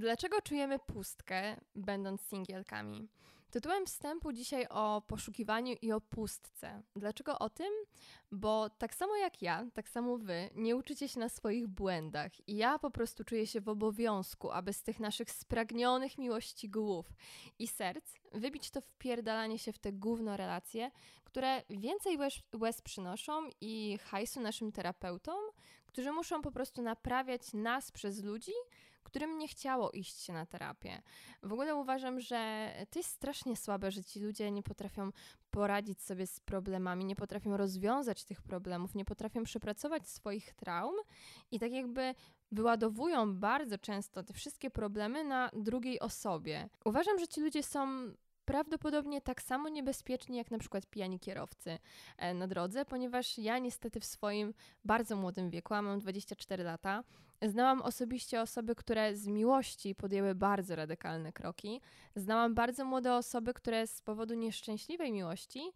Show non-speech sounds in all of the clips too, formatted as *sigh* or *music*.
Dlaczego czujemy pustkę, będąc singielkami? Tytułem wstępu dzisiaj o poszukiwaniu i o pustce. Dlaczego o tym? Bo tak samo jak ja, tak samo wy, nie uczycie się na swoich błędach. I ja po prostu czuję się w obowiązku, aby z tych naszych spragnionych miłości głów i serc wybić to wpierdalanie się w te gówno relacje, które więcej łez, łez przynoszą i hajsu naszym terapeutom, którzy muszą po prostu naprawiać nas przez ludzi, którym nie chciało iść się na terapię. W ogóle uważam, że to jest strasznie słabe, że ci ludzie nie potrafią poradzić sobie z problemami, nie potrafią rozwiązać tych problemów, nie potrafią przepracować swoich traum i tak jakby wyładowują bardzo często te wszystkie problemy na drugiej osobie. Uważam, że ci ludzie są prawdopodobnie tak samo niebezpieczni jak na przykład pijani kierowcy e, na drodze, ponieważ ja niestety w swoim bardzo młodym wieku, a mam 24 lata, znałam osobiście osoby, które z miłości podjęły bardzo radykalne kroki. Znałam bardzo młode osoby, które z powodu nieszczęśliwej miłości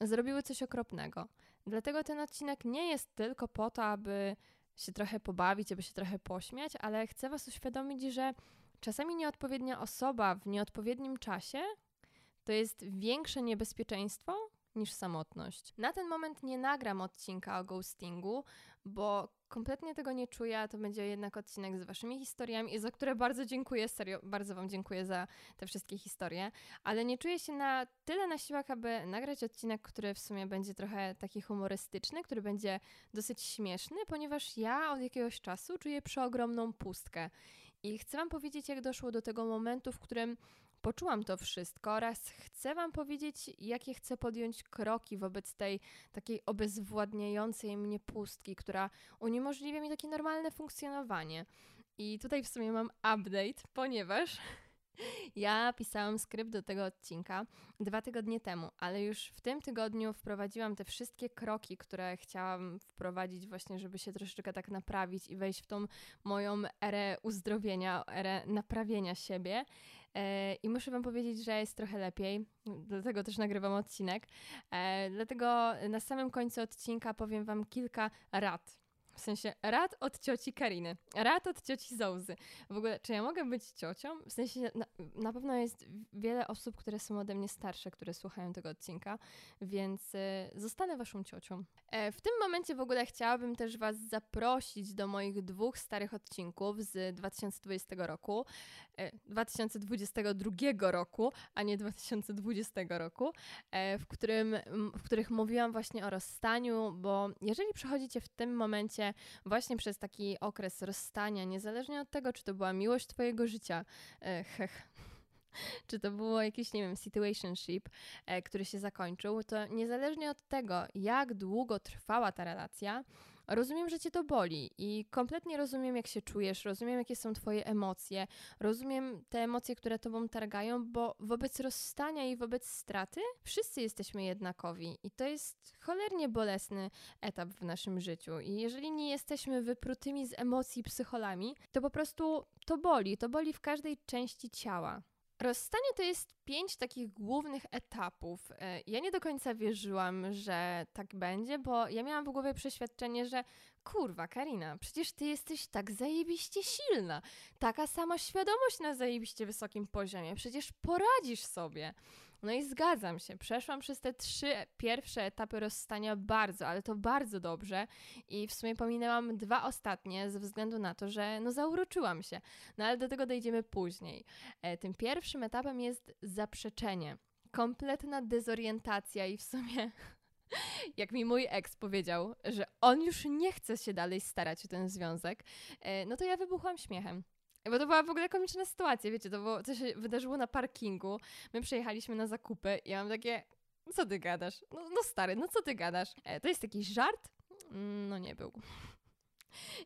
zrobiły coś okropnego. Dlatego ten odcinek nie jest tylko po to, aby się trochę pobawić, aby się trochę pośmiać, ale chcę Was uświadomić, że czasami nieodpowiednia osoba w nieodpowiednim czasie to jest większe niebezpieczeństwo niż samotność. Na ten moment nie nagram odcinka o ghostingu, bo kompletnie tego nie czuję, a to będzie jednak odcinek z waszymi historiami, za które bardzo dziękuję, serio, bardzo wam dziękuję za te wszystkie historie, ale nie czuję się na tyle na siłach, aby nagrać odcinek, który w sumie będzie trochę taki humorystyczny, który będzie dosyć śmieszny, ponieważ ja od jakiegoś czasu czuję przeogromną pustkę i chcę wam powiedzieć, jak doszło do tego momentu, w którym poczułam to wszystko oraz chcę Wam powiedzieć, jakie chcę podjąć kroki wobec tej takiej obezwładniającej mnie pustki, która uniemożliwia mi takie normalne funkcjonowanie. I tutaj w sumie mam update, ponieważ *laughs* ja pisałam skrypt do tego odcinka dwa tygodnie temu, ale już w tym tygodniu wprowadziłam te wszystkie kroki, które chciałam wprowadzić, właśnie, żeby się troszeczkę tak naprawić i wejść w tą moją erę uzdrowienia, erę naprawienia siebie. E, I muszę Wam powiedzieć, że jest trochę lepiej, dlatego też nagrywam odcinek. E, dlatego na samym końcu odcinka powiem Wam kilka rad w sensie rad od cioci Kariny, rad od cioci Zołzy. W ogóle, czy ja mogę być ciocią? W sensie, na, na pewno jest wiele osób, które są ode mnie starsze, które słuchają tego odcinka, więc y, zostanę waszą ciocią. E, w tym momencie w ogóle chciałabym też was zaprosić do moich dwóch starych odcinków z 2020 roku, e, 2022 roku, a nie 2020 roku, e, w, którym, w których mówiłam właśnie o rozstaniu, bo jeżeli przechodzicie w tym momencie właśnie przez taki okres rozstania, niezależnie od tego, czy to była miłość Twojego życia, e, hech, *laughs* czy to było jakiś, nie wiem, situationship, e, który się zakończył, to niezależnie od tego, jak długo trwała ta relacja, rozumiem, że cię to boli i kompletnie rozumiem, jak się czujesz, rozumiem, jakie są twoje emocje, rozumiem te emocje, które tobą targają, bo wobec rozstania i wobec straty wszyscy jesteśmy jednakowi i to jest cholernie bolesny etap w naszym życiu. I jeżeli nie jesteśmy wyprutymi z emocji psycholami, to po prostu to boli, to boli w każdej części ciała. Rozstanie to jest pięć takich głównych etapów. E, ja nie do końca wierzyłam, że tak będzie, bo ja miałam w głowie przeświadczenie, że kurwa, Karina, przecież ty jesteś tak zajebiście silna. Taka sama świadomość na zajebiście wysokim poziomie. Przecież poradzisz sobie. No i zgadzam się, przeszłam przez te trzy pierwsze etapy rozstania bardzo, ale to bardzo dobrze i w sumie pominęłam dwa ostatnie ze względu na to, że no zauroczyłam się. No ale do tego dojdziemy później. E, tym pierwszym etapem jest zaprzeczenie. Kompletna dezorientacja i w sumie *laughs* jak mi mój ex powiedział, że on już nie chce się dalej starać o ten związek, e, no to ja wybuchłam śmiechem. Bo to była w ogóle komiczna sytuacja, wiecie, to było, co się wydarzyło na parkingu. My przejechaliśmy na zakupy i ja mam takie, co ty gadasz? No, no stary, no co ty gadasz? E, to jest jakiś żart? Mm, no nie był.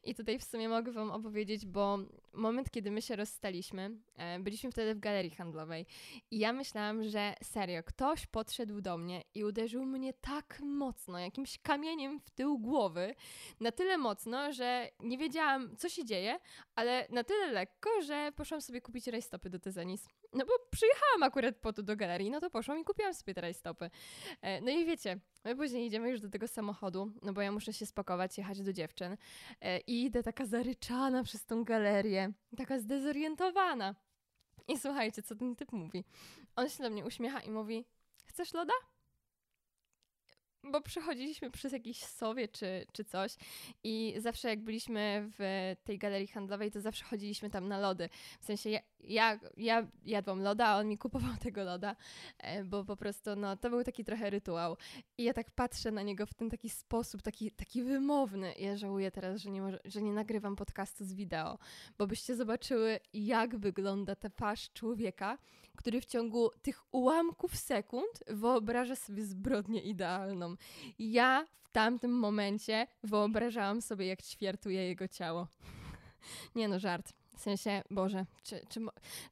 I tutaj w sumie mogę Wam opowiedzieć, bo moment, kiedy my się rozstaliśmy, e, byliśmy wtedy w galerii handlowej i ja myślałam, że serio, ktoś podszedł do mnie i uderzył mnie tak mocno, jakimś kamieniem w tył głowy, na tyle mocno, że nie wiedziałam, co się dzieje, ale na tyle lekko, że poszłam sobie kupić rajstopy do Tezenis. No bo przyjechałam akurat po to do galerii, no to poszłam i kupiłam sobie te rajstopy. E, no i wiecie, my później idziemy już do tego samochodu, no bo ja muszę się spakować, jechać do dziewczyn. E, I idę taka zaryczana przez tą galerię, taka zdezorientowana. I słuchajcie, co ten typ mówi. On się do mnie uśmiecha i mówi, chcesz loda? Bo przechodziliśmy przez jakiś sowie czy, czy coś i zawsze jak byliśmy w tej galerii handlowej, to zawsze chodziliśmy tam na lody. W sensie ja, ja, ja jadłam loda, a on mi kupował *laughs* tego loda, e, bo po prostu no, to był taki trochę rytuał. I ja tak patrzę na niego w ten taki sposób, taki, taki wymowny. Ja żałuję teraz, że nie, może, że nie nagrywam podcastu z wideo, bo byście zobaczyły, jak wygląda ta twarz człowieka, który w ciągu tych ułamków sekund wyobraża sobie zbrodnię idealną. Ja w tamtym momencie wyobrażałam sobie, jak ćwiertuje jego ciało. *laughs* Nie no, żart. W sensie, Boże, czy, czy,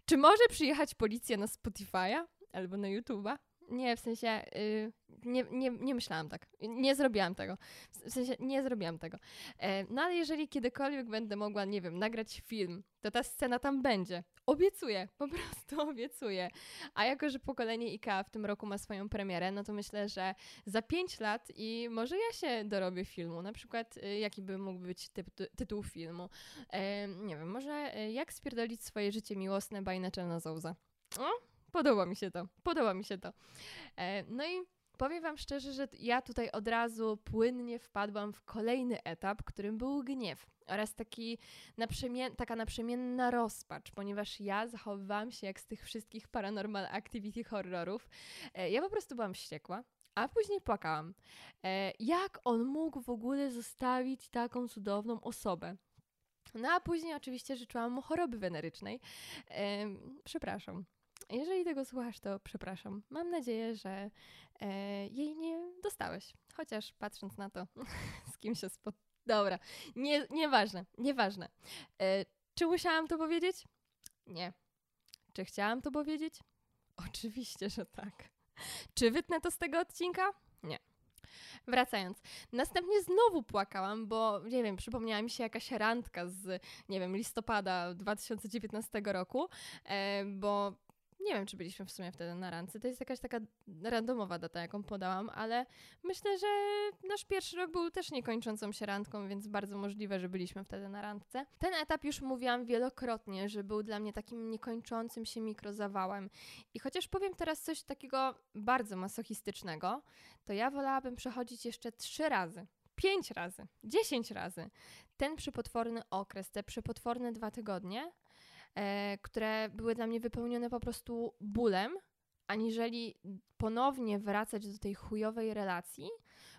czy może przyjechać policja na Spotify'a albo na YouTube'a? Nie, w sensie yy, nie, nie, nie myślałam tak. Nie zrobiłam tego. W sensie nie zrobiłam tego. E, no ale jeżeli kiedykolwiek będę mogła, nie wiem, nagrać film, to ta scena tam będzie. Obiecuję, po prostu *laughs* obiecuję. A jako, że pokolenie IKEA w tym roku ma swoją premierę, no to myślę, że za pięć lat i może ja się dorobię filmu. Na przykład, y, jaki by mógł być typ, tytuł filmu. E, nie wiem, może y, jak spierdolić swoje życie miłosne by Czarna Zouza. O, Podoba mi się to, podoba mi się to. E, no i powiem Wam szczerze, że ja tutaj od razu płynnie wpadłam w kolejny etap, którym był gniew oraz taki naprzemien taka naprzemienna rozpacz, ponieważ ja zachowywałam się jak z tych wszystkich paranormal activity horrorów. E, ja po prostu byłam wściekła. A później płakałam. E, jak on mógł w ogóle zostawić taką cudowną osobę? No a później oczywiście życzyłam mu choroby wenerycznej. Przepraszam. Jeżeli tego słuchasz, to przepraszam. Mam nadzieję, że e, jej nie dostałeś. Chociaż patrząc na to, *laughs* z kim się spot... Dobra, nie, nieważne, nieważne. E, czy musiałam to powiedzieć? Nie. Czy chciałam to powiedzieć? Oczywiście, że tak. Czy wytnę to z tego odcinka? Nie. Wracając. Następnie znowu płakałam, bo nie wiem, przypomniała mi się jakaś randka z, nie wiem, listopada 2019 roku, e, bo nie wiem, czy byliśmy w sumie wtedy na randce. To jest jakaś taka randomowa data, jaką podałam, ale myślę, że nasz pierwszy rok był też niekończącą się randką, więc bardzo możliwe, że byliśmy wtedy na randce. Ten etap już mówiłam wielokrotnie, że był dla mnie takim niekończącym się mikrozawałem. I chociaż powiem teraz coś takiego bardzo masochistycznego, to ja wolałabym przechodzić jeszcze trzy razy pięć razy, dziesięć razy ten przypotworny okres, te przypotworne dwa tygodnie, które były dla mnie wypełnione po prostu bólem, aniżeli ponownie wracać do tej chujowej relacji,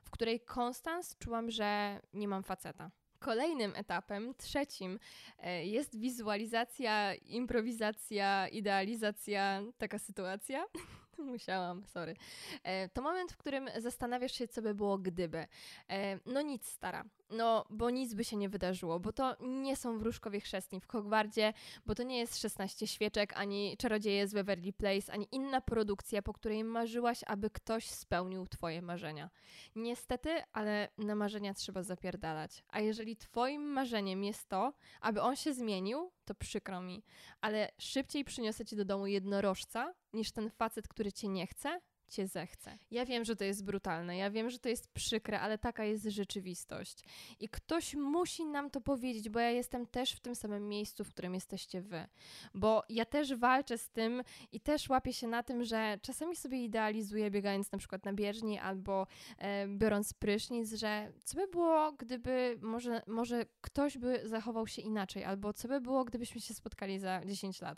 w której Konstans czułam, że nie mam faceta. Kolejnym etapem, trzecim, e, jest wizualizacja, improwizacja, idealizacja, taka sytuacja. *laughs* Musiałam, sorry. E, to moment, w którym zastanawiasz się, co by było gdyby. E, no nic, stara. No, bo nic by się nie wydarzyło, bo to nie są wróżkowie chrzestni w Hogwardzie, bo to nie jest 16 świeczek, ani Czarodzieje z Waverly Place, ani inna produkcja, po której marzyłaś, aby ktoś spełnił twoje marzenia. Niestety, ale na marzenia trzeba zapierdalać. A jeżeli twoim marzeniem jest to, aby on się zmienił, to przykro mi, ale szybciej przyniosę ci do domu jednorożca, niż ten facet, który cię nie chce, cię zechce. Ja wiem, że to jest brutalne, ja wiem, że to jest przykre, ale taka jest rzeczywistość. I ktoś musi nam to powiedzieć, bo ja jestem też w tym samym miejscu, w którym jesteście wy. Bo ja też walczę z tym i też łapię się na tym, że czasami sobie idealizuję, biegając na przykład na bieżni albo e, biorąc prysznic, że co by było, gdyby może, może ktoś by zachował się inaczej, albo co by było, gdybyśmy się spotkali za 10 lat.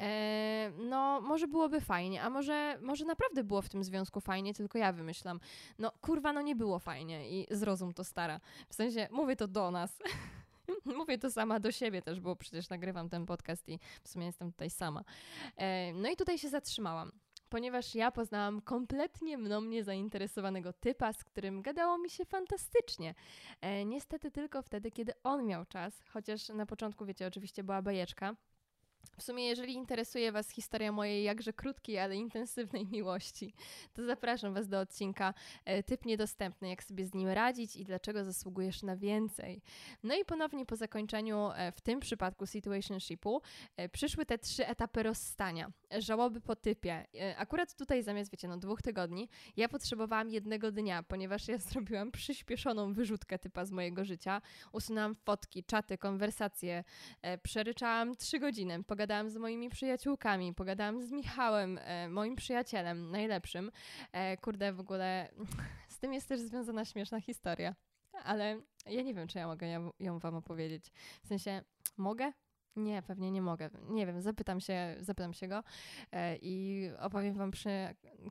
E, no, może byłoby fajnie, a może, może naprawdę było w tym związku fajnie, tylko ja wymyślam. No kurwa, no nie było fajnie i zrozum to stara. W sensie, mówię to do nas. *laughs* Mówię to sama do siebie też, bo przecież nagrywam ten podcast i w sumie jestem tutaj sama. E, no i tutaj się zatrzymałam ponieważ ja poznałam kompletnie mną niezainteresowanego typa, z którym gadało mi się fantastycznie. E, niestety tylko wtedy, kiedy on miał czas, chociaż na początku, wiecie, oczywiście była bajeczka, W sumie, jeżeli interesuje Was historia mojej jakże krótkiej, ale intensywnej miłości, to zapraszam Was do odcinka e, Typ Niedostępny, jak sobie z nim radzić i dlaczego zasługujesz na więcej. No i ponownie po zakończeniu, e, w tym przypadku situationshipu, e, przyszły te trzy etapy rozstania. Żałoby po typie. Akurat tutaj zamiast, wiecie, no dwóch tygodni, ja potrzebowałam jednego dnia, ponieważ ja *laughs* zrobiłam przyspieszoną wyrzutkę typa z mojego życia. Usunęłam fotki, czaty, konwersacje, przeryczałam trzy godziny, pogadałam pogadałam z moimi przyjaciółkami, pogadałam z Michałem, e, moim przyjacielem, najlepszym. E, kurde, w ogóle *laughs* z tym jest też związana śmieszna historia, ale ja nie wiem, czy ja mogę ją, ją wam opowiedzieć. W sensie, mogę? Nie, pewnie nie mogę. Nie wiem, zapytam się, zapytam się go e, i opowiem wam przy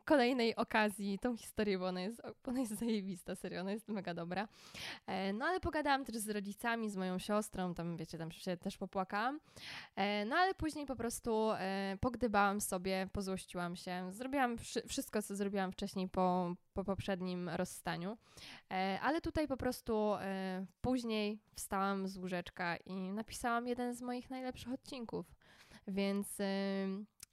kolejnej okazji tą historię, bo ona jest, ona jest zajebista, serio, ona jest mega dobra. E, no ale pogadałam też z rodzicami, z moją siostrą, tam wiecie, tam się też popłakałam. E, no ale później po prostu pogdybałam sobie, pozłościłam się, zrobiłam wszystko, co zrobiłam wcześniej po, po poprzednim rozstaniu. E, ale tutaj po prostu e, później wstałam z łóżeczka i napisałam jeden z moich najlepszych odcinków. Więc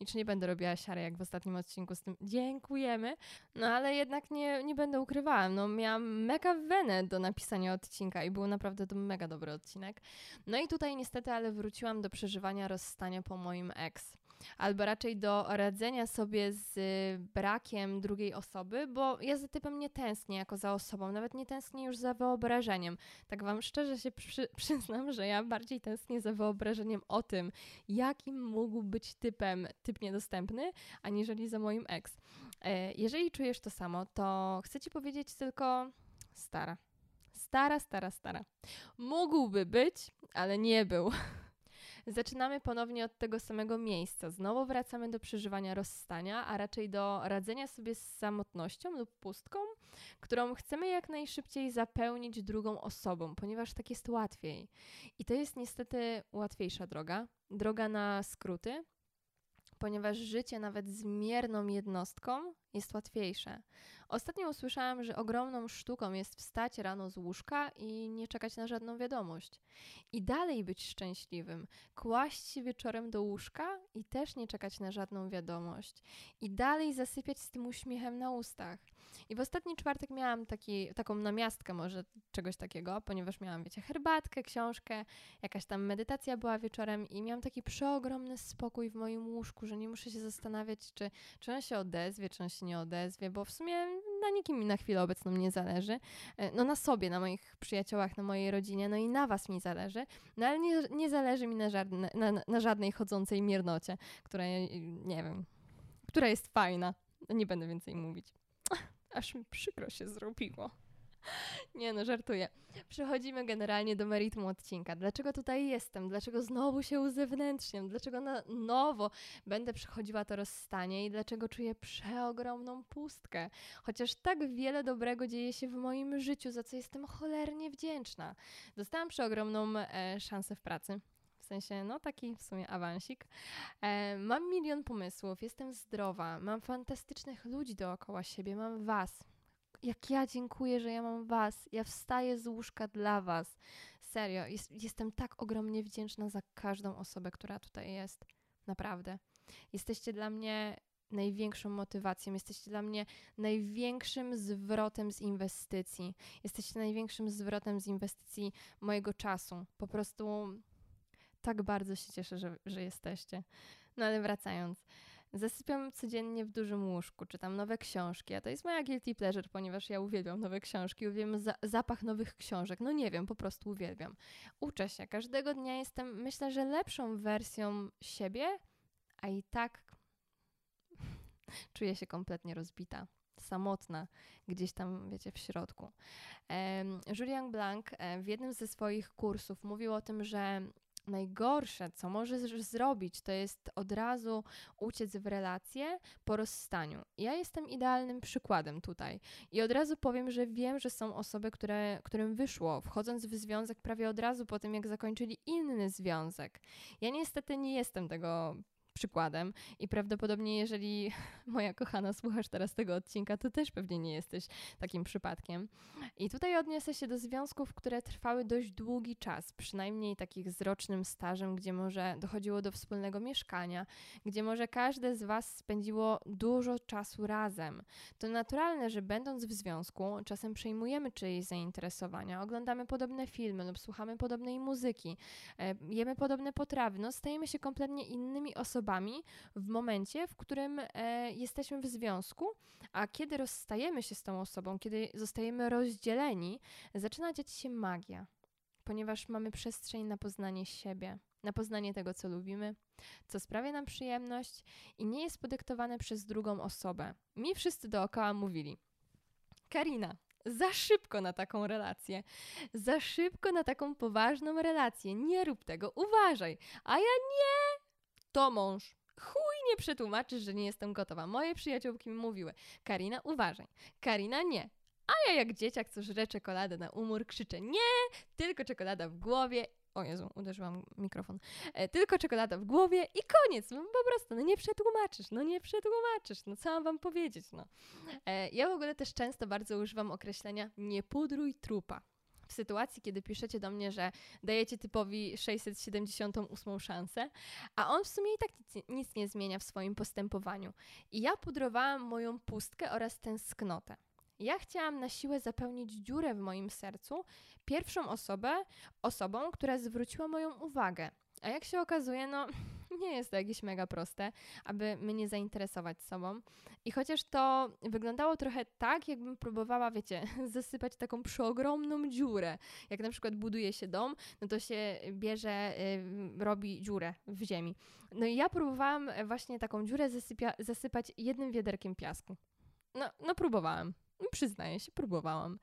i czy nie będę robiła siary jak w ostatnim odcinku z tym dziękujemy, no ale jednak nie, nie będę ukrywała, no miałam mega wenę do napisania odcinka i był naprawdę to mega dobry odcinek. No i tutaj niestety, ale wróciłam do przeżywania rozstania po moim ex albo raczej do radzenia sobie z brakiem drugiej osoby, bo ja za typem nie tęsknię jako za osobą, nawet nie tęsknię już za wyobrażeniem. Tak wam szczerze się przy, *laughs* przyznam, że ja bardziej tęsknię za wyobrażeniem o tym, jakim mógł być typem typ niedostępny, aniżeli za moim ex. E, jeżeli czujesz to samo, to chcę ci powiedzieć tylko stara. Stara, stara, stara. Mógłby być, ale nie był. *laughs* Zaczynamy ponownie od tego samego miejsca. Znowu wracamy do przeżywania rozstania, a raczej do radzenia sobie z samotnością lub pustką, którą chcemy jak najszybciej zapełnić drugą osobą, ponieważ tak jest łatwiej. I to jest niestety łatwiejsza droga, droga na skróty, ponieważ życie nawet z mierną jednostką jest łatwiejsze. Ostatnio usłyszałam, że ogromną sztuką jest wstać rano z łóżka i nie czekać na żadną wiadomość. I dalej być szczęśliwym, kłaść się wieczorem do łóżka i też nie czekać na żadną wiadomość. I dalej zasypiać z tym uśmiechem na ustach. I w ostatni czwartek miałam taki, taką namiastkę może czegoś takiego, ponieważ miałam, wiecie, herbatkę, książkę, jakaś tam medytacja była wieczorem i miałam taki przeogromny spokój w moim łóżku, że nie muszę się zastanawiać, czy, czy on się odezwie, czy on się nie odezwie, bo w sumie na nikim mi na chwilę obecną nie zależy. E, no na sobie, na moich przyjaciołach, na mojej rodzinie, no i na was mi zależy, no ale nie, nie zależy mi na, żadne, na, na żadnej chodzącej miernocie, która, nie wiem, która jest fajna. Nie będę więcej mówić. Aż mi przykro się zrobiło. *laughs* Nie no, żartuję. Przechodzimy generalnie do meritum odcinka. Dlaczego tutaj jestem? Dlaczego znowu się uzewnętrzniam? Dlaczego na nowo będę przechodziła to rozstanie i dlaczego czuję przeogromną pustkę? Chociaż tak wiele dobrego dzieje się w moim życiu, za co jestem cholernie wdzięczna. Dostałam przeogromną e, szansę w pracy w sensie, no taki w sumie awansik. E, mam milion pomysłów, jestem zdrowa, mam fantastycznych ludzi dookoła siebie, mam Was, jak ja dziękuję, że ja mam Was. Ja wstaję z łóżka dla Was. Serio, jest, jestem tak ogromnie wdzięczna za każdą osobę, która tutaj jest. Naprawdę. Jesteście dla mnie największą motywacją, jesteście dla mnie największym zwrotem z inwestycji. Jesteście największym zwrotem z inwestycji mojego czasu. Po prostu tak bardzo się cieszę, że, że jesteście. No ale wracając. Zasypiam codziennie w dużym łóżku, czytam nowe książki, a to jest moja guilty pleasure, ponieważ ja uwielbiam nowe książki, uwielbiam za zapach nowych książek. No nie wiem, po prostu uwielbiam. Uczę się, każdego dnia jestem, myślę, że lepszą wersją siebie, a i tak *laughs* czuję się kompletnie rozbita samotna, gdzieś tam, wiecie, w środku. Julian Blanc e, w jednym ze swoich kursów mówił o tym, że najgorsze, co możesz zrobić, to jest od razu uciec w relację po rozstaniu. Ja jestem idealnym przykładem tutaj i od razu powiem, że wiem, że są osoby, które, którym wyszło, wchodząc w związek prawie od razu po tym, jak zakończyli inny związek. Ja niestety nie jestem tego przykładem i prawdopodobnie jeżeli *laughs* moja kochana słuchasz teraz tego odcinka, to też pewnie nie jesteś takim przypadkiem. I tutaj odniosę się do związków, które trwały dość długi czas, przynajmniej takich z rocznym stażem, gdzie może dochodziło do wspólnego mieszkania, gdzie może każde z was spędziło dużo czasu razem. To naturalne, że będąc w związku, czasem przejmujemy czyjeś zainteresowania, oglądamy podobne filmy lub słuchamy podobnej muzyki, e, jemy podobne potrawy, no stajemy się kompletnie innymi osobami w momencie, w którym e, jesteśmy w związku, a kiedy rozstajemy się z tą osobą, kiedy zostajemy rozdzieleni, zaczyna dziać się magia, ponieważ mamy przestrzeń na poznanie siebie, na poznanie tego, co lubimy, co sprawia nam przyjemność i nie jest podyktowane przez drugą osobę. Mi wszyscy dookoła mówili: Karina, za szybko na taką relację, za szybko na taką poważną relację, nie rób tego, uważaj. A ja nie, to mąż. Chuj nie przetłumaczysz, że nie jestem gotowa. Moje przyjaciółki mi mówiły, Karina, uważaj. Karina, nie. A ja jak dzieciak, co żre czekoladę na umór, krzyczę nie, tylko czekolada w głowie. O Jezu, uderzyłam mikrofon. E, tylko czekolada w głowie i koniec. No, po prostu, no nie przetłumaczysz, no nie przetłumaczysz. No co mam wam powiedzieć, no. E, ja w ogóle też często bardzo używam określenia nie pudruj trupa w sytuacji, kiedy piszecie do mnie, że dajecie typowi 678 szansę, a on w sumie i tak nic, nic nie zmienia w swoim postępowaniu. I ja pudrowałam moją pustkę oraz tęsknotę. Ja chciałam na siłę zapełnić dziurę w moim sercu pierwszą osobę, osobą, która zwróciła moją uwagę. A jak się okazuje, no nie jest to jakieś mega proste, aby mnie zainteresować sobą. I chociaż to wyglądało trochę tak, jakbym próbowała, wiecie, *laughs* zasypać taką przeogromną dziurę. Jak na przykład buduje się dom, no to się bierze, y, robi dziurę w ziemi. No i ja próbowałam właśnie taką dziurę zasypia, zasypać jednym wiaderkiem piasku. No, no próbowałam. Przyznaję się, próbowałam.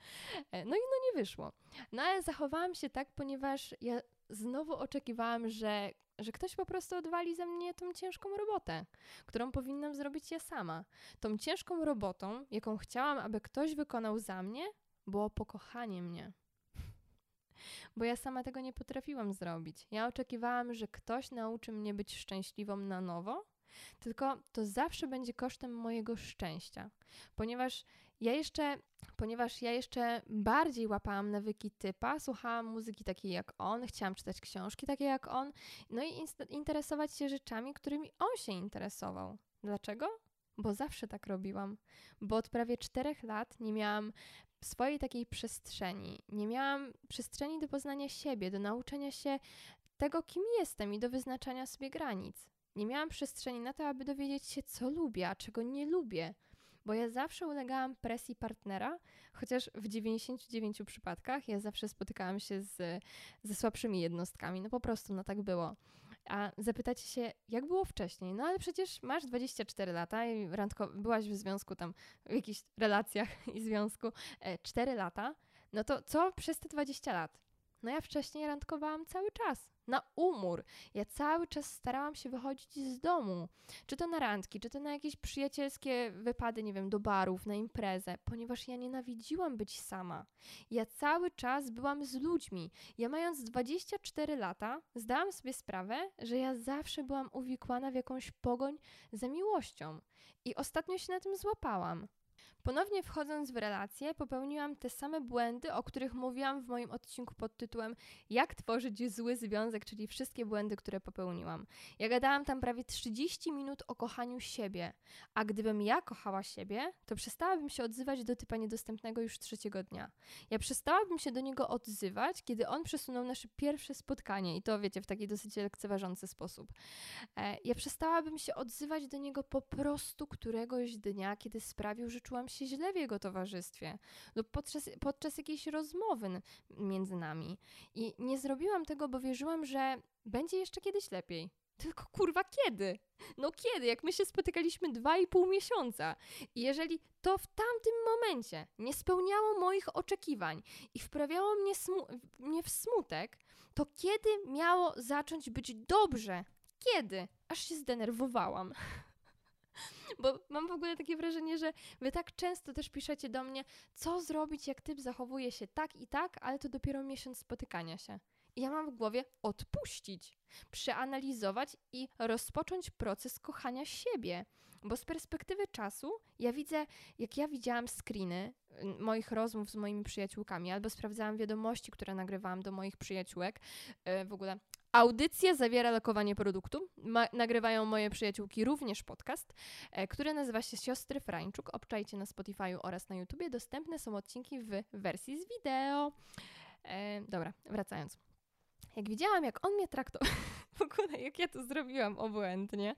E, no i no nie wyszło. No ale zachowałam się tak, ponieważ ja znowu oczekiwałam, że, że ktoś po prostu odwali ze mnie tą ciężką robotę, którą powinnam zrobić ja sama. Tą ciężką robotą, jaką chciałam, aby ktoś wykonał za mnie, było pokochanie mnie. Bo ja sama tego nie potrafiłam zrobić. Ja oczekiwałam, że ktoś nauczy mnie być szczęśliwą na nowo, tylko to zawsze będzie kosztem mojego szczęścia, ponieważ ja jeszcze, ponieważ ja jeszcze bardziej łapałam nawyki typa, słuchałam muzyki takiej jak on, chciałam czytać książki takie jak on, no i interesować się rzeczami, którymi on się interesował. Dlaczego? Bo zawsze tak robiłam. Bo od prawie czterech lat nie miałam swojej takiej przestrzeni. Nie miałam przestrzeni do poznania siebie, do nauczenia się tego, kim jestem i do wyznaczania sobie granic. Nie miałam przestrzeni na to, aby dowiedzieć się, co lubię, a czego nie lubię bo ja zawsze ulegałam presji partnera, chociaż w 99 przypadkach ja zawsze spotykałam się z, ze słabszymi jednostkami. No po prostu, no tak było. A zapytacie się, jak było wcześniej? No ale przecież masz 24 lata i randko, byłaś w związku tam, w jakichś relacjach *laughs* i związku e, 4 lata. No to co przez te 20 lat? No ja wcześniej randkowałam cały czas na umór. Ja cały czas starałam się wychodzić z domu. Czy to na randki, czy to na jakieś przyjacielskie wypady, nie wiem, do barów, na imprezę, ponieważ ja nienawidziłam być sama. Ja cały czas byłam z ludźmi. Ja mając 24 lata, zdałam sobie sprawę, że ja zawsze byłam uwikłana w jakąś pogoń za miłością. I ostatnio się na tym złapałam. Ponownie wchodząc w relacje, popełniłam te same błędy, o których mówiłam w moim odcinku pod tytułem Jak tworzyć zły związek, czyli wszystkie błędy, które popełniłam. Ja gadałam tam prawie 30 minut o kochaniu siebie, a gdybym ja kochała siebie, to przestałabym się odzywać do typa niedostępnego już trzeciego dnia. Ja przestałabym się do niego odzywać, kiedy on przesunął nasze pierwsze spotkanie i to wiecie, w taki dosyć lekceważący sposób. E, ja przestałabym się odzywać do niego po prostu któregoś dnia, kiedy sprawił, że czułam się się źle w jego towarzystwie lub podczas, podczas jakiejś rozmowy między nami. I nie zrobiłam tego, bo wierzyłam, że będzie jeszcze kiedyś lepiej. Tylko kurwa kiedy? No kiedy? Jak my się spotykaliśmy dwa i pół miesiąca. I jeżeli to w tamtym momencie nie spełniało moich oczekiwań i wprawiało mnie, mnie w smutek, to kiedy miało zacząć być dobrze? Kiedy? Aż się zdenerwowałam. *laughs* Bo mam w ogóle takie wrażenie, że wy tak często też piszecie do mnie, co zrobić, jak typ zachowuje się tak i tak, ale to dopiero miesiąc spotykania się. ja mam w głowie odpuścić, przeanalizować i rozpocząć proces kochania siebie. Bo z perspektywy czasu ja widzę, jak ja widziałam screeny moich rozmów z moimi przyjaciółkami, albo sprawdzałam wiadomości, które nagrywałam do moich przyjaciółek. E, w ogóle Audycja zawiera lokowanie produktu. Ma, nagrywają moje przyjaciółki również podcast, e, który nazywa się Siostry Frańczuk. Obczajcie na Spotify oraz na YouTubie. Dostępne są odcinki w wersji z wideo. E, dobra, wracając. Jak widziałam, jak on mnie traktował, *laughs* w ogóle jak ja to zrobiłam obłędnie.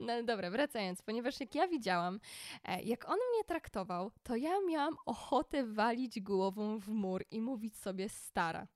No ale dobra, wracając, ponieważ jak ja widziałam, e, jak on mnie traktował, to ja miałam ochotę walić głową w mur i mówić sobie stara.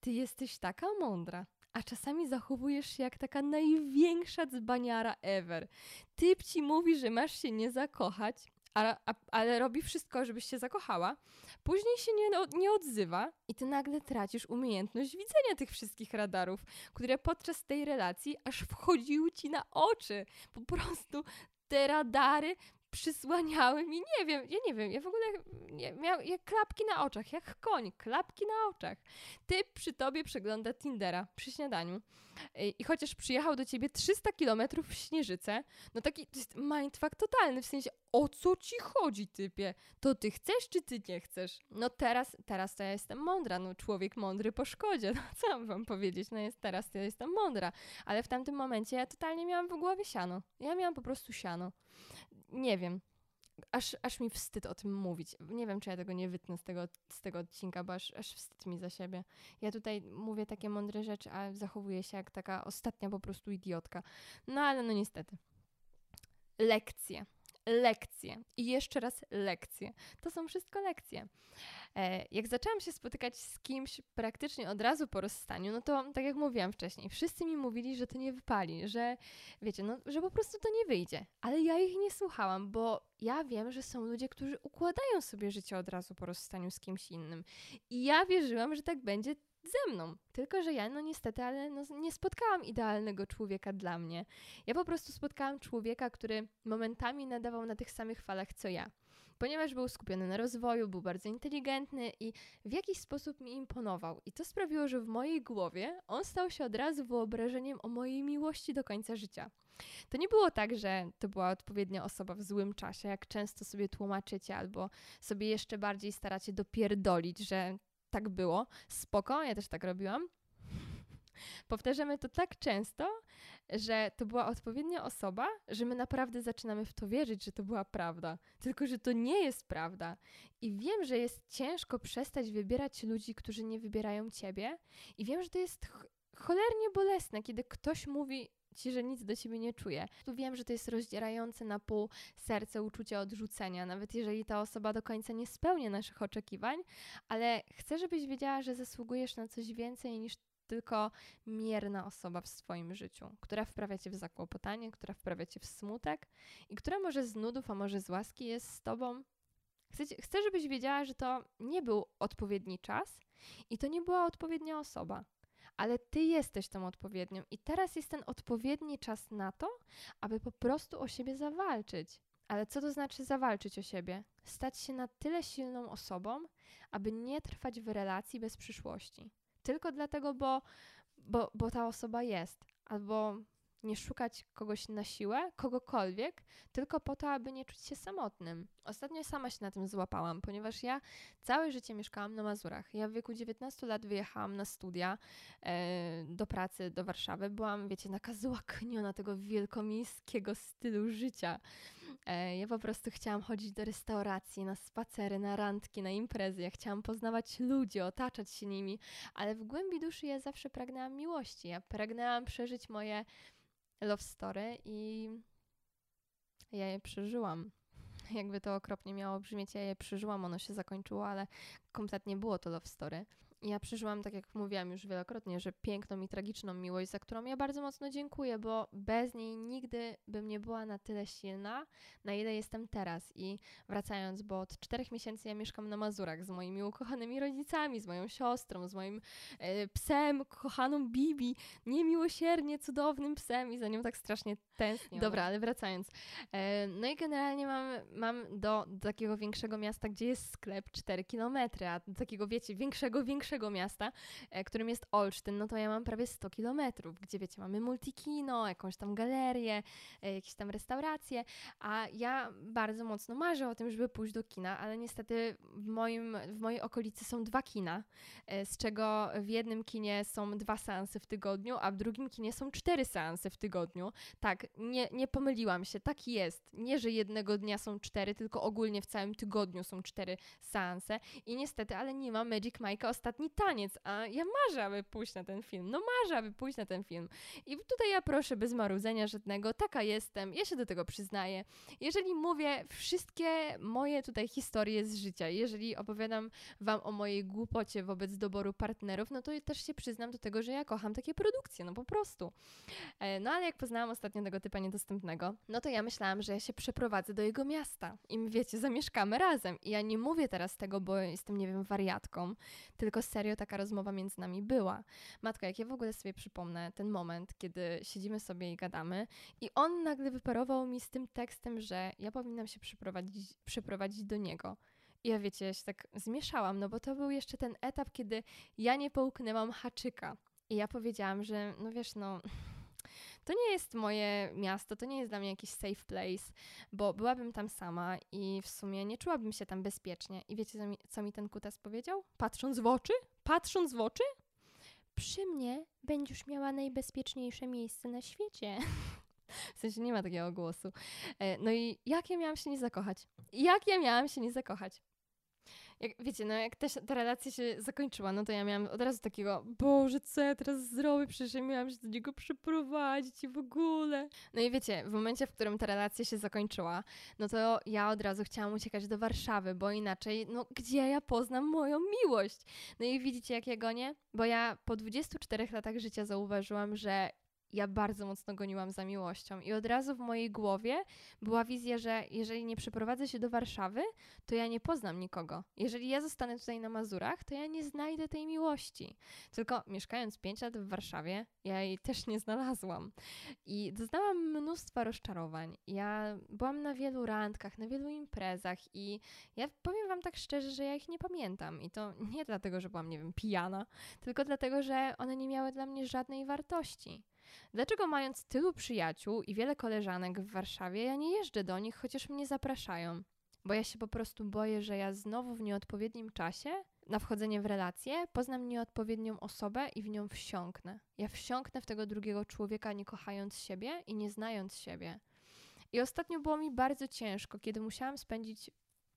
Ty jesteś taka mądra, a czasami zachowujesz się jak taka największa dzbaniara ever. Typ ci mówi, że masz się nie zakochać, a, a, ale robi wszystko, żebyś się zakochała. Później się nie, nie odzywa i ty nagle tracisz umiejętność widzenia tych wszystkich radarów, które podczas tej relacji aż wchodziły ci na oczy. Po prostu te radary przysłaniały mi, nie wiem, ja nie wiem, ja w ogóle nie, miał jak klapki na oczach, jak koń, klapki na oczach. Typ przy tobie przegląda Tindera przy śniadaniu i chociaż przyjechał do ciebie 300 kilometrów w Śnieżyce, no taki to jest mindfuck totalny, w sensie o co ci chodzi typie? To ty chcesz czy ty nie chcesz? No teraz, teraz to ja jestem mądra, no człowiek mądry po szkodzie, *laughs* no co mam wam powiedzieć, no jest teraz to ja jestem mądra, ale w tamtym momencie ja totalnie miałam w głowie siano, ja miałam po prostu siano nie wiem. Aż, aż mi wstyd o tym mówić. Nie wiem, czy ja tego nie wytnę z tego, z tego odcinka, bo aż, aż wstyd mi za siebie. Ja tutaj mówię takie mądre rzeczy, a zachowuję się jak taka ostatnia po prostu idiotka. No ale no niestety. Lekcje lekcje i jeszcze raz lekcje. To są wszystko lekcje. E, jak zaczęłam się spotykać z kimś praktycznie od razu po rozstaniu, no to tak jak mówiłam wcześniej, wszyscy mi mówili, że to nie wypali, że wiecie, no, że po prostu to nie wyjdzie. Ale ja ich nie słuchałam, bo ja wiem, że są ludzie, którzy układają sobie życie od razu po rozstaniu z kimś innym. I ja wierzyłam, że tak będzie ze mną. Tylko, że ja, no niestety, ale no, nie spotkałam idealnego człowieka dla mnie. Ja po prostu spotkałam człowieka, który momentami nadawał na tych samych falach co ja. Ponieważ był skupiony na rozwoju, był bardzo inteligentny i w jakiś sposób mi imponował. I to sprawiło, że w mojej głowie on stał się od razu wyobrażeniem o mojej miłości do końca życia. To nie było tak, że to była odpowiednia osoba w złym czasie, jak często sobie tłumaczycie, albo sobie jeszcze bardziej staracie dopierdolić, że tak było. Spoko, ja też tak robiłam. Powtarzamy to tak często, że to była odpowiednia osoba, że my naprawdę zaczynamy w to wierzyć, że to była prawda. Tylko, że to nie jest prawda. I wiem, że jest ciężko przestać wybierać ludzi, którzy nie wybierają ciebie. I wiem, że to jest cholernie bolesne, kiedy ktoś mówi, ci, że nic do ciebie nie czuje. Tu wiem, że to jest rozdzierające na pół serce uczucie odrzucenia, nawet jeżeli ta osoba do końca nie spełnia naszych oczekiwań, ale chcę, żebyś wiedziała, że zasługujesz na coś więcej niż tylko mierna osoba w swoim życiu, która wprawia cię w zakłopotanie, która wprawia cię w smutek i która może z nudów, a może z łaski jest z tobą. Chcę, chcę, żebyś wiedziała, że to nie był odpowiedni czas i to nie była odpowiednia osoba ale ty jesteś tą odpowiednią i teraz jest ten odpowiedni czas na to, aby po prostu o siebie zawalczyć. Ale co to znaczy zawalczyć o siebie? Stać się na tyle silną osobą, aby nie trwać w relacji bez przyszłości. Tylko dlatego, bo, bo, bo ta osoba jest, albo nie szukać kogoś na siłę, kogokolwiek, tylko po to, aby nie czuć się samotnym. Ostatnio sama się na tym złapałam, ponieważ ja całe życie mieszkałam na Mazurach. Ja w wieku 19 lat wyjechałam na studia e, do pracy do Warszawy. Byłam, wiecie, nakazłakniona tego wielkomiejskiego stylu życia. E, ja po prostu chciałam chodzić do restauracji, na spacery, na randki, na imprezy. Ja chciałam poznawać ludzi, otaczać się nimi, ale w głębi duszy ja zawsze pragnęłam miłości. Ja pragnęłam przeżyć moje love story i ja je przeżyłam. *laughs* Jakby to okropnie miało brzmieć, ja je przeżyłam, ono się zakończyło, ale kompletnie było to love story. Ja przeżyłam, tak jak mówiłam już wielokrotnie, że piękną i tragiczną miłość, za którą ja bardzo mocno dziękuję, bo bez niej nigdy bym nie była na tyle silna, na ile jestem teraz. I wracając, bo od czterech miesięcy ja mieszkam na Mazurach z moimi ukochanymi rodzicami, z moją siostrą, z moim e, psem, kochaną Bibi, niemiłosiernie cudownym psem i za nią tak strasznie tęsknię. Dobra, ale wracając. E, no i generalnie mam, mam do, do takiego większego miasta, gdzie jest sklep 4 kilometry, a do takiego, wiecie, większego, większego największego miasta, e, którym jest Olsztyn, no to ja mam prawie 100 kilometrów, gdzie wiecie, mamy multikino, jakąś tam galerię, e, jakieś tam restauracje, a ja bardzo mocno marzę o tym, żeby pójść do kina, ale niestety w, moim, w mojej okolicy są dwa kina, e, z czego w jednym kinie są dwa seansy w tygodniu, a w drugim kinie są cztery seansy w tygodniu. Tak, nie, nie pomyliłam się, tak jest. Nie, że jednego dnia są cztery, tylko ogólnie w całym tygodniu są cztery seanse i niestety, ale nie ma Magic Mike'a Ostatni Taniec, a ja marzę, aby pójść na ten film. No marzę, aby pójść na ten film. I tutaj ja proszę bez marudzenia żadnego, taka jestem, ja się do tego przyznaję. Jeżeli mówię wszystkie moje tutaj historie z życia, jeżeli opowiadam wam o mojej głupocie wobec doboru partnerów, no to też się przyznam do tego, że ja kocham takie produkcje, no po prostu. E, no ale jak poznałam ostatnio tego typa niedostępnego, no to ja myślałam, że ja się przeprowadzę do jego miasta i wiecie, zamieszkamy razem. I ja nie mówię teraz tego, bo jestem, nie wiem, wariatką, tylko serio taka rozmowa między nami była. Matko, jak ja w ogóle sobie przypomnę ten moment, kiedy siedzimy sobie i gadamy i on nagle wyparował mi z tym tekstem, że ja powinnam się przeprowadzić, przeprowadzić do niego. I ja wiecie, ja się tak zmieszałam, no bo to był jeszcze ten etap, kiedy ja nie połknęłam haczyka. I ja powiedziałam, że no wiesz, no to nie jest moje miasto, to nie jest dla mnie jakiś safe place, bo byłabym tam sama i w sumie nie czułabym się tam bezpiecznie. I wiecie, co mi, ten kutas powiedział? Patrząc w oczy? Patrząc w oczy? Przy mnie będziesz miała najbezpieczniejsze miejsce na świecie. *laughs* W sensie nie ma takiego głosu. E, no i jak ja miałam się nie zakochać? Jak ja miałam się nie zakochać? Jak, wiecie, no jak też ta relacja się zakończyła, no to ja miałam od razu takiego, Boże, co ja teraz zrobię? Przecież ja miałam się do niego przeprowadzić i w ogóle. No i wiecie, w momencie, w którym ta relacja się zakończyła, no to ja od razu chciałam uciekać do Warszawy, bo inaczej, no gdzie ja poznam moją miłość? No i widzicie, jak ja gonię? Bo ja po 24 latach życia zauważyłam, że ja bardzo mocno goniłam za miłością i od razu w mojej głowie była wizja, że jeżeli nie przeprowadzę się do Warszawy, to ja nie poznam nikogo. Jeżeli ja zostanę tutaj na Mazurach, to ja nie znajdę tej miłości. Tylko mieszkając 5 lat w Warszawie, ja jej też nie znalazłam. I doznałam mnóstwa rozczarowań. Ja byłam na wielu randkach, na wielu imprezach i ja powiem wam tak szczerze, że ja ich nie pamiętam. I to nie dlatego, że byłam, nie wiem, pijana, tylko dlatego, że one nie miały dla mnie żadnej wartości. Dlaczego mając tylu przyjaciół i wiele koleżanek w Warszawie, ja nie jeżdżę do nich, chociaż mnie zapraszają? Bo ja się po prostu boję, że ja znowu w nieodpowiednim czasie na wchodzenie w relację poznam nieodpowiednią osobę i w nią wsiąknę. Ja wsiąknę w tego drugiego człowieka, nie kochając siebie i nie znając siebie. I ostatnio było mi bardzo ciężko, kiedy musiałam spędzić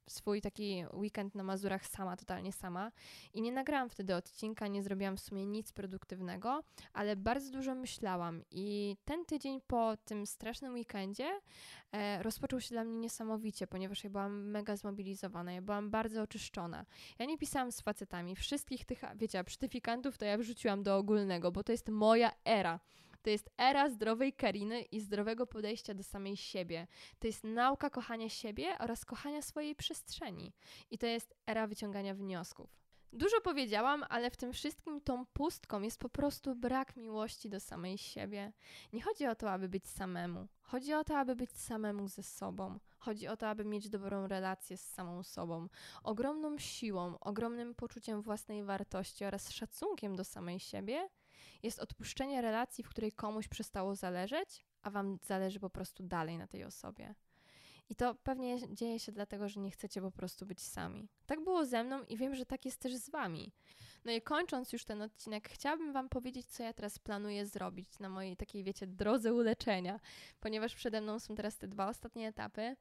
swój taki weekend na Mazurach sama, totalnie sama. I nie nagrałam wtedy odcinka, nie zrobiłam w sumie nic produktywnego, ale bardzo dużo myślałam. I ten tydzień po tym strasznym weekendzie e, rozpoczął się dla mnie niesamowicie, ponieważ ja byłam mega zmobilizowana, ja byłam bardzo oczyszczona. Ja nie pisałam z facetami. Wszystkich tych, wiecie, przytyfikantów to ja wrzuciłam do ogólnego, bo to jest moja era. To jest era zdrowej Kariny i zdrowego podejścia do samej siebie. To jest nauka kochania siebie oraz kochania swojej przestrzeni. I to jest era wyciągania wniosków. Dużo powiedziałam, ale w tym wszystkim tą pustką jest po prostu brak miłości do samej siebie. Nie chodzi o to, aby być samemu. Chodzi o to, aby być samemu ze sobą. Chodzi o to, aby mieć dobrą relację z samą sobą. Ogromną siłą, ogromnym poczuciem własnej wartości oraz szacunkiem do samej siebie jest odpuszczenie relacji, w której komuś przestało zależeć, a wam zależy po prostu dalej na tej osobie. I to pewnie dzieje się dlatego, że nie chcecie po prostu być sami. Tak było ze mną i wiem, że tak jest też z wami. No i kończąc już ten odcinek, chciałabym Wam powiedzieć, co ja teraz planuję zrobić na mojej takiej, wiecie, drodze uleczenia, ponieważ przede mną są teraz te dwa ostatnie etapy.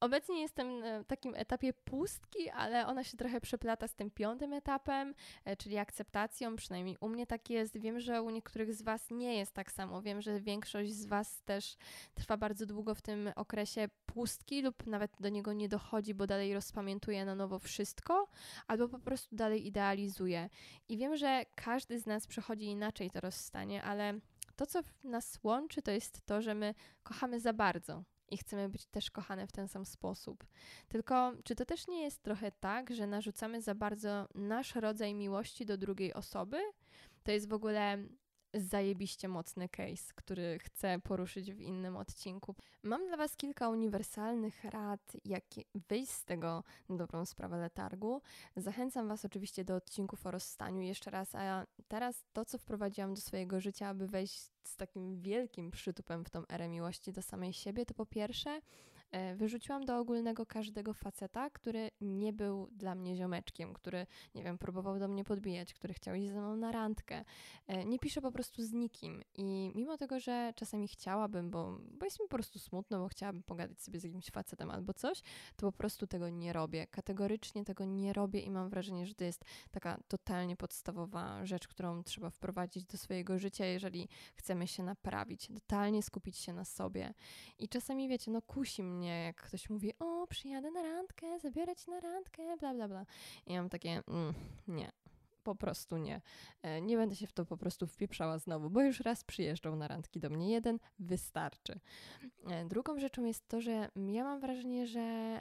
Obecnie jestem w takim etapie pustki, ale ona się trochę przeplata z tym piątym etapem, e, czyli akceptacją, przynajmniej u mnie tak jest. Wiem, że u niektórych z Was nie jest tak samo. Wiem, że większość z Was też trwa bardzo długo w tym okresie pustki lub nawet do niego nie dochodzi, bo dalej rozpamiętuje na nowo wszystko, albo po prostu dalej idealizuje. I wiem, że każdy z nas przechodzi inaczej to rozstanie, ale to, co nas łączy, to jest to, że my kochamy za bardzo i chcemy być też kochane w ten sam sposób. Tylko, czy to też nie jest trochę tak, że narzucamy za bardzo nasz rodzaj miłości do drugiej osoby? To jest w ogóle zajebiście mocny case, który chcę poruszyć w innym odcinku. Mam dla Was kilka uniwersalnych rad, jak wyjść z tego na dobrą sprawę letargu. Zachęcam Was oczywiście do odcinków o rozstaniu jeszcze raz, a teraz to, co wprowadziłam do swojego życia, aby wejść z takim wielkim przytupem w tą erę miłości do samej siebie, to po pierwsze wyrzuciłam do ogólnego każdego faceta, który nie był dla mnie ziomeczkiem, który, nie wiem, próbował do mnie podbijać, który chciał iść ze mną na randkę. E, nie piszę po prostu z nikim i mimo tego, że czasami chciałabym, bo, bo jest mi po prostu smutno, bo chciałabym pogadać sobie z jakimś facetem albo coś, to po prostu tego nie robię. Kategorycznie tego nie robię i mam wrażenie, że to jest taka totalnie podstawowa rzecz, którą trzeba wprowadzić do swojego życia, jeżeli chcemy się naprawić, totalnie skupić się na sobie. I czasami, wiecie, no kusi mnie mnie, jak ktoś mówi, o, przyjadę na randkę, zabiorę cię na randkę, bla, bla, bla. I ja mam takie, mm, nie, po prostu nie. E, nie będę się w to po prostu wpieprzała znowu, bo już raz przyjeżdżał na randki do mnie. Jeden wystarczy. E, drugą rzeczą jest to, że ja mam wrażenie, że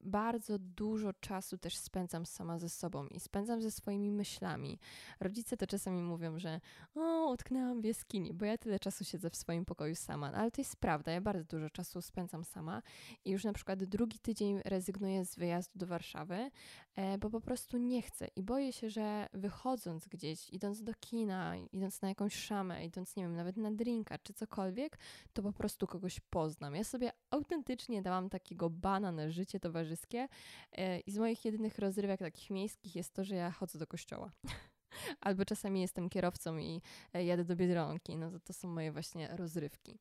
bardzo dużo czasu też spędzam sama ze sobą i spędzam ze swoimi myślami. Rodzice to czasami mówią, że o, utknęłam w jaskini, bo ja tyle czasu siedzę w swoim pokoju sama. No, ale to jest prawda, ja bardzo dużo czasu spędzam sama i już na przykład drugi tydzień rezygnuję z wyjazdu do Warszawy, e, bo po prostu nie chcę i boję się, że wychodząc gdzieś, idąc do kina, idąc na jakąś szamę, idąc, nie wiem, nawet na drinka czy cokolwiek, to po prostu kogoś poznam. Ja sobie autentycznie dałam takiego bana na życie towarzyskie towarzyskie e, i z moich jedynych rozrywek takich miejskich jest to, że ja chodzę do kościoła. *laughs* Albo czasami jestem kierowcą i e, jadę do Biedronki. No to to są moje właśnie rozrywki.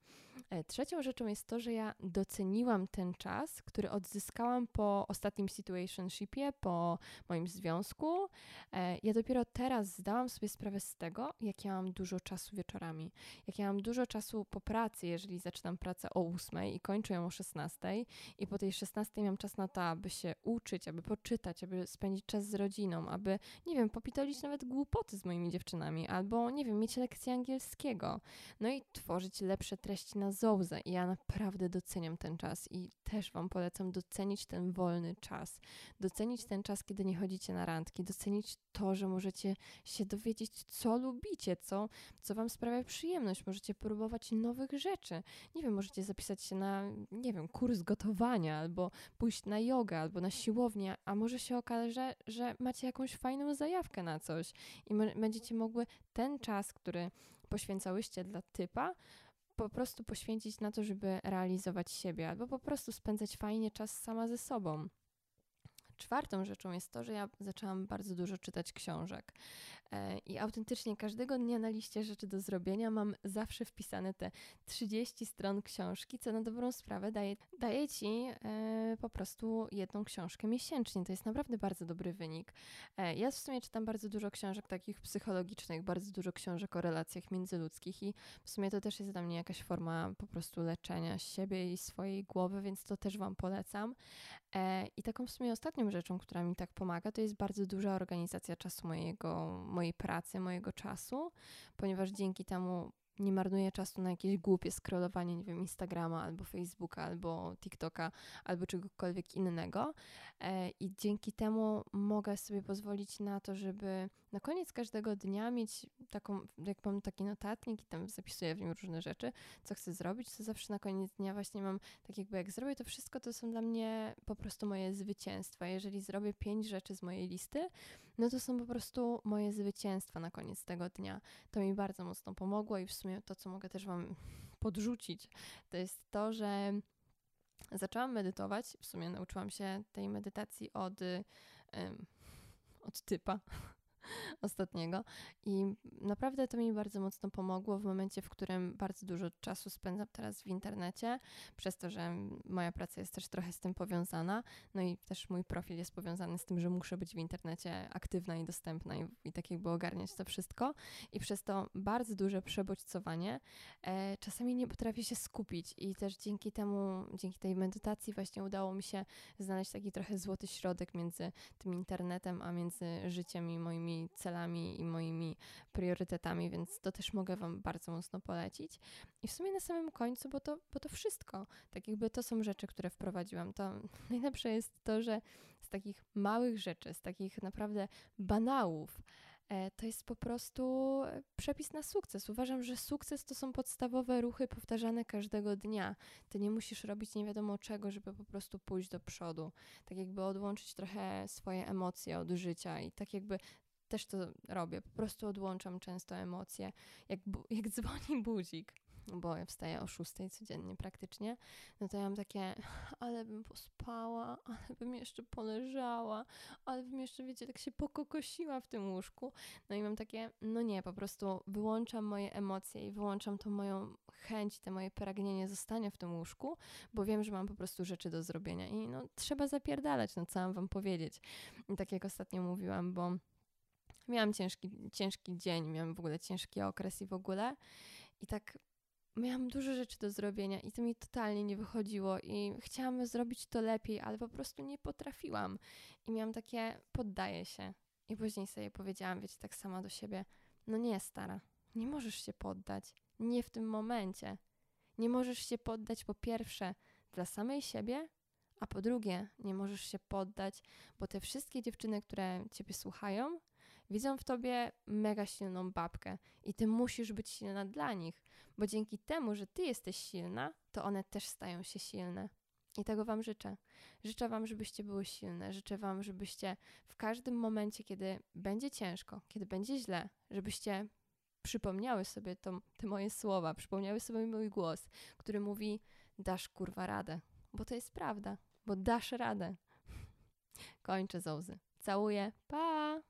E, trzecią rzeczą jest to, że ja doceniłam ten czas, który odzyskałam po ostatnim situationshipie, po moim związku. E, ja dopiero teraz zdałam sobie sprawę z tego, jak ja mam dużo czasu wieczorami. Jak ja mam dużo czasu po pracy, jeżeli zaczynam pracę o 8 i kończę ją o 16 i po tej 16 mam czas na to, aby się uczyć, aby poczytać, aby spędzić czas z rodziną, aby, nie wiem, popitolić nawet głupoty z moimi dziewczynami, albo, nie wiem, mieć lekcję angielskiego. No i tworzyć lepsze treści na Zołzę i ja naprawdę doceniam ten czas i też Wam polecam docenić ten wolny czas. Docenić ten czas, kiedy nie chodzicie na randki, docenić to, że możecie się dowiedzieć, co lubicie, co, co Wam sprawia przyjemność. Możecie próbować nowych rzeczy. Nie wiem, możecie zapisać się na, nie wiem, kurs gotowania, albo pójść na jogę, albo na siłownię, a może się okaże, że macie jakąś fajną zajawkę na coś i będziecie mogły ten czas, który poświęcałyście dla typa, po prostu poświęcić na to, żeby realizować siebie, albo po prostu spędzać fajnie czas sama ze sobą. Czwartą rzeczą jest to, że ja zaczęłam bardzo dużo czytać książek. E, I autentycznie każdego dnia na liście rzeczy do zrobienia mam zawsze wpisane te 30 stron książki, co na dobrą sprawę daje, daje ci e, po prostu jedną książkę miesięcznie. To jest naprawdę bardzo dobry wynik. E, ja w sumie czytam bardzo dużo książek takich psychologicznych, bardzo dużo książek o relacjach międzyludzkich i w sumie to też jest dla mnie jakaś forma po prostu leczenia siebie i swojej głowy, więc to też Wam polecam. I taką w sumie ostatnią rzeczą, która mi tak pomaga, to jest bardzo duża organizacja czasu mojego mojej pracy, mojego czasu, ponieważ dzięki temu nie marnuję czasu na jakieś głupie scrollowanie, nie wiem, Instagrama albo Facebooka, albo TikToka, albo czegokolwiek innego. E, I dzięki temu mogę sobie pozwolić na to, żeby na koniec każdego dnia mieć taką, jak mam taki notatnik i tam zapisuję w nim różne rzeczy, co chcę zrobić, to zawsze na koniec dnia właśnie mam tak jakby jak zrobię to wszystko, to są dla mnie po prostu moje zwycięstwa. Jeżeli zrobię pięć rzeczy z mojej listy, no to są po prostu moje zwycięstwa na koniec tego dnia. To mi bardzo mocno pomogło i w sumie to, co mogę też Wam *laughs* podrzucić, to jest to, że zaczęłam medytować. W sumie nauczyłam się tej medytacji od, od typa, ostatniego. I naprawdę to mi bardzo mocno pomogło w momencie, w którym bardzo dużo czasu spędzam teraz w internecie, przez to, że moja praca jest też trochę z tym powiązana. No i też mój profil jest powiązany z tym, że muszę być w internecie aktywna i dostępna i, i tak jakby ogarniać to wszystko. I przez to bardzo duże przebodźcowanie. E, czasami nie potrafię się skupić i też dzięki temu, dzięki tej medytacji właśnie udało mi się znaleźć taki trochę złoty środek między tym internetem, a między życiem i moimi celami i moimi priorytetami, więc to też mogę Wam bardzo mocno polecić. I w sumie na samym końcu, bo to, bo to wszystko, tak jakby to są rzeczy, które wprowadziłam, to *laughs* najlepsze jest to, że z takich małych rzeczy, z takich naprawdę banałów, e, to jest po prostu przepis na sukces. Uważam, że sukces to są podstawowe ruchy powtarzane każdego dnia. Ty nie musisz robić nie wiadomo czego, żeby po prostu pójść do przodu. Tak jakby odłączyć trochę swoje emocje od życia i tak jakby też to robię. Po prostu odłączam często emocje. Jak, *laughs* jak dzwoni budzik, bo ja wstaję o 6 codziennie praktycznie, no to ja mam takie, ale bym pospała, ale bym jeszcze poleżała, ale bym jeszcze, wiecie, tak się pokokosiła w tym łóżku. No i mam takie, no nie, po prostu wyłączam moje emocje i wyłączam tą moją chęć, te moje pragnienie zostania w tym łóżku, bo wiem, że mam po prostu rzeczy do zrobienia i no trzeba zapierdalać, no co mam wam powiedzieć. I tak jak ostatnio mówiłam, bo miałam ciężki, ciężki dzień, miałam w ogóle ciężki okres i w ogóle i tak miałam dużo rzeczy do zrobienia i to mi totalnie nie wychodziło i chciałam zrobić to lepiej, ale po prostu nie potrafiłam. I miałam takie, poddaję się. I później sobie powiedziałam, wiecie, tak sama do siebie, no nie, stara, nie możesz się poddać. Nie w tym momencie. Nie możesz się poddać po pierwsze dla samej siebie, a po drugie, nie możesz się poddać, bo te wszystkie dziewczyny, które ciebie słuchają, widzą w tobie mega silną babkę i ty musisz być silna dla nich, bo dzięki temu, że ty jesteś silna, to one też stają się silne. I tego Wam życzę. Życzę Wam, żebyście były silne. Życzę Wam, żebyście w każdym momencie, kiedy będzie ciężko, kiedy będzie źle, żebyście przypomniały sobie to, te moje słowa, przypomniały sobie mój głos, który mówi: Dasz kurwa radę. Bo to jest prawda, bo dasz radę. Kończę zołzy. Całuję. Pa!